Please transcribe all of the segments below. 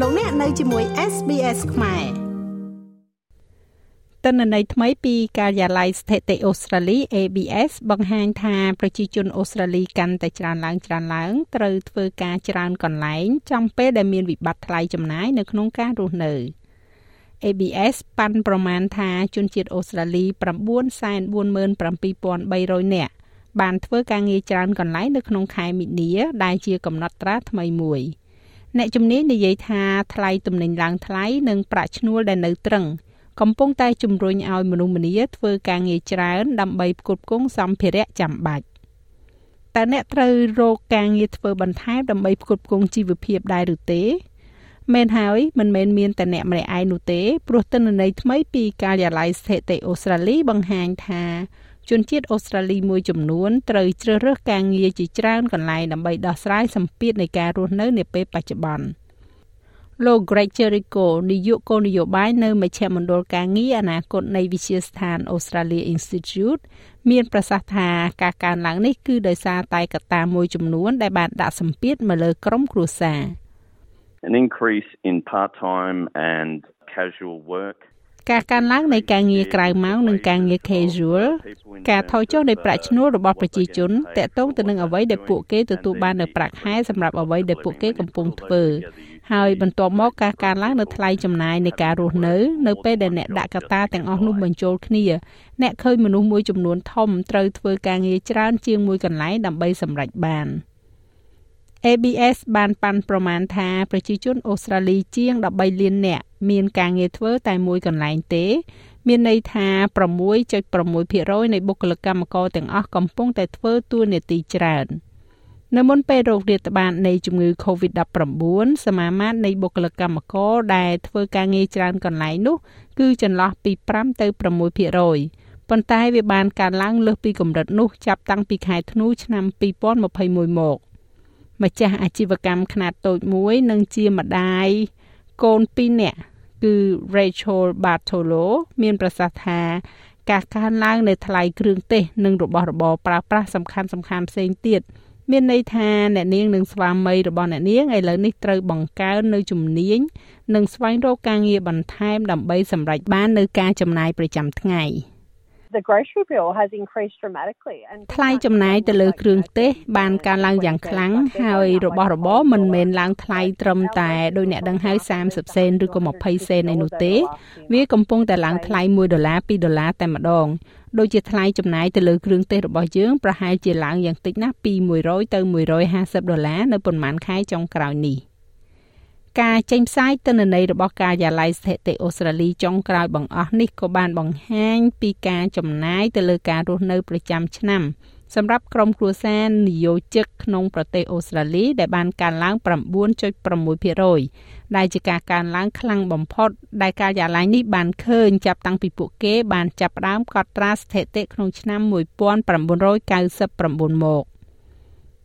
លោកអ្នកនៅជាមួយ SBS ខ្មែរតនន័យថ្មីពីការិយាល័យស្ថិតិអូស្ត្រាលី ABS បង្ហាញថាប្រជាជនអូស្ត្រាលីកាន់តែច្រើនឡើងច្រើនឡើងត្រូវធ្វើការច្រើនកន្លែងចំពេលដែលមានវិបត្តិថ្លៃចំណាយនៅក្នុងការរស់នៅ ABS ប៉ាន់ប្រមាណថាជនជាតិអូស្ត្រាលី947,300នាក់បានធ្វើការងារច្រើនកន្លែងនៅក្នុងខែមីនាដែលជាកំណត់ត្រាថ្មីមួយ អ្នកជំនាញនិយាយថាថ្លៃទំនិញឡើងថ្លៃនិងប្រាក់ឈ្នួលដែលនៅត្រឹងកំពុងតែជំរុញឲ្យមនុស្សម្នាធ្វើការងារច្រើន ដើម្បីផ្គត់ផ្គង់សម្ភារៈចាំបាច់តើអ្នកត្រូវរកការងារធ្វើបន្ថែមដើម្បីផ្គត់ផ្គង់ជីវភាពដែរឬទេមែនហើយមិនមែនមានតែអ្នកម្នាក់ឯងនោះទេព្រោះទិន្នន័យថ្មីពីការិយាល័យស្ថិតិអូស្ត្រាលីបង្ហាញថា ជនជាតិអូស្ត្រាលីមួយចំនួនត្រូវជ្រើសរើសការងារជាច្រើនកន្លែងដើម្បីដោះស្រាយសម្ពាធនៃការរស់នៅនាពេលបច្ចុប្បន្នលោក Greg Jericho នាយកគោលនយោបាយនៅមជ្ឈមណ្ឌលការងារអនាគតនៃវិទ្យាស្ថាន Australia Institute មានប្រសាសន៍ថាការកើនឡើងនេះគឺដោយសារតែកត្តាមួយចំនួនដែលបានដាក់សម្ពាធមកលើក្រុមគ្រួសារ An increase in part-time and casual work ការកើនឡើងនៃការងារក្រៅម៉ោងនិងការងារ casual ការថយចុះនៃប្រាក់ឈ្នួលរបស់ប្រជាជនតកតងទៅនឹងអ្វីដែលពួកគេទទួលបាននៅប្រាក់ខែសម្រាប់អ្វីដែលពួកគេកំពុងធ្វើហើយបន្ទាប់មកការកើនឡើងនៅថ្លៃចំណាយនៃការរស់នៅនៅពេលដែលអ្នកដាក់កត្តាទាំងអស់នោះបញ្ចូលគ្នាអ្នកឃើញមនុស្សមួយចំនួនធំត្រូវធ្វើការងារច្រើនជាងមួយកន្លែងដើម្បីសម្រេចបាន។ ABS បានប៉ាន់ប្រមាណថាប្រជាជនអូស្ត្រាលីជាង13លាននាក់ មានការងារធ្វើតែមួយកន្លែងទេ មានន័យថា6.6%នៃបុគ្គលិកកម្មករទាំងអស់កំពុងតែធ្វើតួនាទីច្រើននៅមុនពេលរោគរាតត្បាតនៃជំងឺ Covid-19 សមាមាត្រនៃបុគ្គលិកកម្មករដែលធ្វើការងារច្រើនកន្លែងនោះ គឺចន្លោះពី5ទៅ6%ប៉ុន្តែវាបានកើនឡើងលើសពីកម្រិតនោះចាប់តាំងពីខែធ្នូឆ្នាំ2021មកម្ចាស់អាជីវកម្មខ្នាតតូចមួយ និងជាម្ដាយកូន2នាក់ គឺ Rachel Bartolo មានប្រសាសន៍ថាការកើនឡើងនៃថ្លៃគ្រឿងទេសនិងរបស់របរប្រើប្រាស់សំខាន់សំខាន់ផ្សេងទៀតមានន័យថាអ្នកនាងនិងស្វាមីរបស់អ្នកនាងឥឡូវនេះត្រូវបង្កើននៅជំនាញនិងស្វែងរកការងារបន្ថែមដើម្បីសម្រេចបាននៅការចំណាយប្រចាំថ្ងៃ។ the grocery bill has increased dramatically and ថ្លៃចំណាយទៅលើគ្រឿងទេសបានកើនឡើងយ៉ាងខ្លាំងហើយរបស់របរមិនមែនឡើងថ្លៃត្រឹមតែដោយអ្នកដឹងហើយ30សេនឬក៏20សេនឯនោះទេ វាកំពុងតែឡើងថ្លៃ1ដុល្លារ2ដុល្លារតែម្ដងដូចជាថ្លៃចំណាយទៅលើគ្រឿងទេសរបស់យើងប្រហែលជាឡើងយ៉ាងតិចណាស់ពី100ទៅ150ដុល្លារនៅប្រហែលខែចុងក្រោយនេះ ការចេញផ្សាយទិន្នន័យរបស់ការិយាល័យស្ថិតិអូស្ត្រាលីចុងក្រោយបង្អស់នេះក៏បានបង្ហាញពីការចំណាយទៅលើការរស់នៅប្រចាំឆ្នាំសម្រាប់ក្រុមគ្រួសារនិយោជិកក្នុងប្រទេសអូស្ត្រាលីដែលបានកើនឡើង9.6%ដែលជាការកើនឡើងខ្លាំងបំផុតដែលការិយាល័យនេះបានឃើញចាប់តាំងពីពួកគេបានចាប់ផ្ដើមកត់ត្រាស្ថិតិក្នុងឆ្នាំ1999មក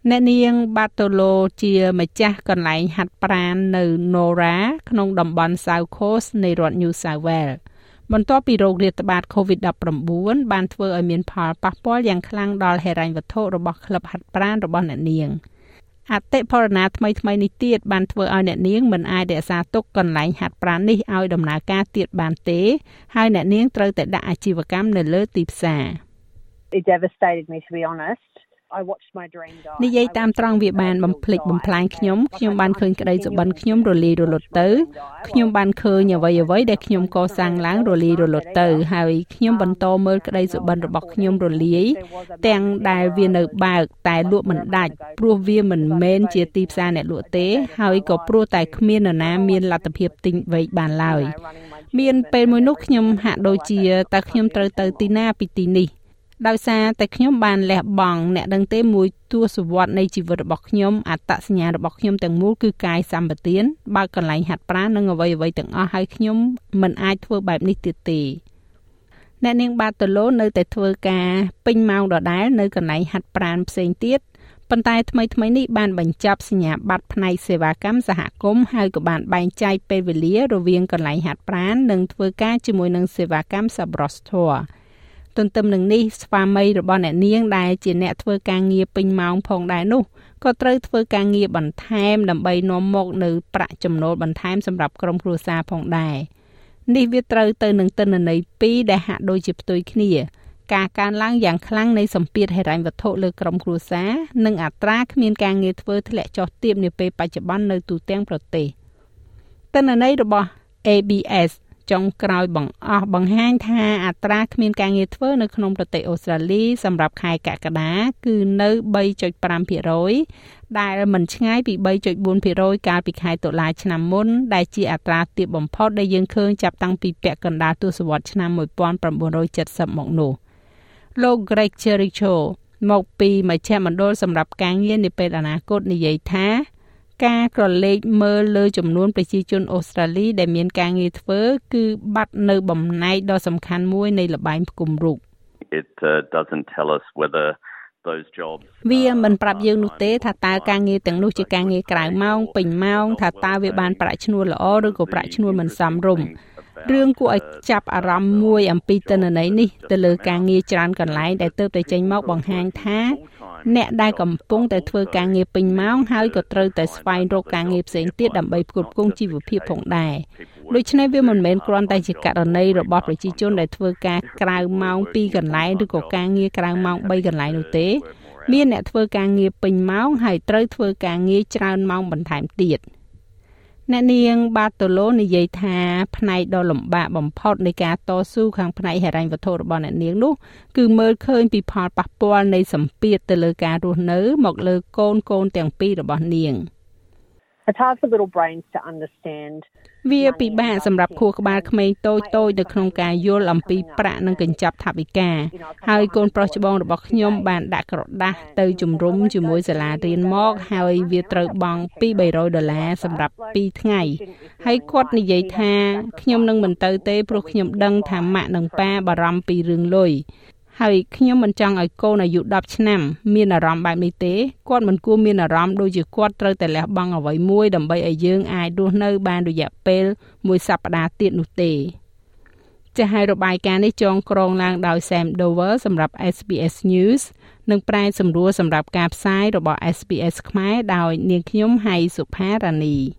អ្នកនាងបាតូឡូជាម្ចាស់កន្លែងហាត់ប្រាណនៅ Nora ក្នុងតំបន់ South Coast នៃរដ្ឋ New South Wales បន្ទាប់ពីរោគរាតត្បាត COVID-19 បានធ្វើឲ្យមានផលប៉ះពាល់យ៉ាងខ្លាំងដល់ហិរញ្ញវត្ថុរបស់ក្លឹបហាត់ប្រាណរបស់អ្នកនាងអតិផរណាថ្មីថ្មីនេះទៀតបានធ្វើឲ្យអ្នកនាងមិនអាចរក្សាទុកកន្លែងហាត់ប្រាណនេះឲ្យដំណើរការទៀតបានទេហើយអ្នកនាងត្រូវតែដាក់អាជីវកម្មនៅលើទីផ្សារ It devastated me to be honest និយាយតាមត្រង់វាបានបំភ្លេចបំផ្លាញខ្ញុំខ្ញុំបានឃើញក្តីសុបិនខ្ញុំរលាយរលត់ទៅខ្ញុំបានឃើញអ្វីអ្វីដែលខ្ញុំកសាងឡើងរលាយរលត់ទៅ ហើយខ្ញុំបន្តមើលក្តីសុបិនរបស់ខ្ញុំរលាយទាំងដែលវានៅបើក តែលក់មិនដាច់ព្រោះវាមិនមែនជាទីផ្សារអ្នកលក់ទេ ហើយក៏ព្រោះតែគ្មាននរណាមានលទ្ធភាពទិញវែកបានឡើយមានពេលមួយនោះខ្ញុំហាក់ដូចជាតើខ្ញុំត្រូវទៅទីណាពីទីនេះ ដោយសារតែខ្ញុំបានលះបង់អ្នកដឹងទេមួយទសវត្សនៃជីវិតរបស់ខ្ញុំអត្តសញ្ញាណរបស់ខ្ញុំទាំងមូលគឺកាយសម្បទានបើកន្លែងហាត់ប្រាណនិងអ្វីអ្វីទាំងអស់ហើយខ្ញុំមិនអាចធ្វើបែបនេះទៀតទេអ្នកនាងបាតូឡូនៅតែធ្វើការពេញម៉ោងដដែលនៅកន្លែងហាត់ប្រាណផ្សេងទៀតប៉ុន្តែថ្មីថ្មីនេះបានបញ្ចប់សញ្ញាបត្រផ្នែកសេវាកម្មសហគមន៍ហើយក៏បានបែងចែកពេលវេលារវាងកន្លែងហាត់ប្រាណនិងធ្វើការជាមួយនឹងសេវាកម្ម Sabrostor ទ ទន្ទឹមនឹងនេះស្វាមីរបស់អ្នកនាងដែលជាអ្នកធ្វើការងារពេញម៉ោងផងដែរនោះក៏ត្រូវធ្វើការងារបន្ថែមដើម្បីនាំមកនៅប្រាក់ចំណូលបន្ថែមសម្រាប់ក្រុមគ្រួសារផងដែរនេះវាត្រូវទៅនឹងទិន្នន័យពីរដែលហាក់ដូចជាផ្ទុយគ្នា ការកើនឡើងយ៉ាងខ្លាំងនៃសម្ពាធហិរញ្ញវត្ថុលើក្រុមគ្រួសារនិងអត្រាគ្មានការងារធ្វើធ្លាក់ចុះទាបនាពេលបច្ចុប្បន្ននៅទូទាំងប្រទេសទិន្នន័យរបស់ ABS ចុងក្រោយបង្អស់បង្ហាញថាអត្រាគ្មានការងារធ្វើនៅក្នុងប្រទេសអូស្ត្រាលីសម្រាប់ខែកក្កដាគឺនៅ3.5%ដែលមិនឆ្ងាយពី3.4%កាលពីខែតុលាឆ្នាំមុន ដែលជាអត្រាទាបបំផុតដែលយើងឃើញចាប់តាំងពីពាក់កណ្ដាលទសវត្សរ៍ឆ្នាំ1970មកនោះលោក Greg Jericho មកពីមជ្ឈមណ្ឌលសម្រាប់ការងារនាពេលអនាគតនិយាយថា ការក្រឡេកមើលលើចំនួនប្រជាជនអូស្ត្រាលីដែលមានការងារធ្វើ គឺបាត់នៅបំណែកដ៏សំខាន់មួយនៃលបែងផ្គុំរូប It uh, doesn't tell us whether those jobs វាមិនប្រាប់យើងនោះទេថាតើការងារទាំងនោះជាការងារក្រៅម៉ោងពេញម៉ោងថាតើវាបានប្រាក់ឈ្នួលល្អឬក៏ប្រាក់ឈ្នួលមិនសមរម្យរឿងគួរឲ្យចាប់អារម្មណ៍មួយអំពីទិន្នន័យនេះទៅលើការងារច្រើនកន្លែងដែលទើបតែចេញមកបង្ហាញថាអ្នកដែលកំពុងតែធ្វើការងារពេញម៉ោងហើយក៏ត្រូវតែស្វែងរកការងារផ្សេងទៀតដើម្បីផ្គត់ផ្គង់ជីវភាពផងដែរដូច្នេះវាមិនមែនគ្រាន់តែជាករណីរបស់ប្រជាជនដែលធ្វើការក្រៅម៉ោង2កន្លែងឬក៏ការងារក្រៅម៉ោង3កន្លែងនោះទេមានអ្នកធ្វើការងារពេញម៉ោងហើយត្រូវធ្វើការងារច្រើនម៉ោងបន្ថែមទៀត។អ្នកនាងបាតូឡូនិយាយថាផ្នែកដ៏លំបាកបំផុតនៃការតស៊ូខាងផ្នែកហិរញ្ញវត្ថុរបស់អ្នកនាងនោះគឺមើលឃើញពីផលប៉ះពាល់នៃសម្ពាធទៅលើការរស់នៅ មកលើកូនកូនទាំងពីររបស់នាង It's hard for little brains to understand វាពិបាកសម្រាប់ខួរក្បាលក្មេងតូចតូចនៅក្នុងការយល់អំពីប្រាក់និងកញ្ចប់ថវិកាហើយកូនប្រុសច្បងរបស់ខ្ញុំបានដាក់ក្រដាស់ទៅជំរុំជាមួយសាលារៀនមកហើយវាត្រូវបង់ពី300ដុល្លារសម្រាប់2ថ្ងៃហើយគាត់និយាយថាខ្ញុំនឹងមិនទៅទេព្រោះខ្ញុំដឹងថាម៉ាក់និងប៉ាបារម្ភពីរឿងលុយ ហើយខ្ញុំមិនចង់ឲ្យកូនអាយុ10ឆ្នាំមានអារម្មណ៍បែបនេះទេគាត់មិនគួរមានអារម្មណ៍ដូចជាគាត់ត្រូវតែលះបង់អ្វីមួយដើម្បីឲ្យយើងអាចរស់នៅបានរយៈពេលមួយសប្តាហ៍ទៀតនោះទេចាស់ហើយរបាយការណ៍នេះចងក្រងឡើងដោយ Sam Dover សម្រាប់ SBS News និងប្រែសម្រួលសម្រាប់ការផ្សាយរបស់ SBS ខ្មែរដោយនាងខ្ញុំហៃសុផារ៉ានី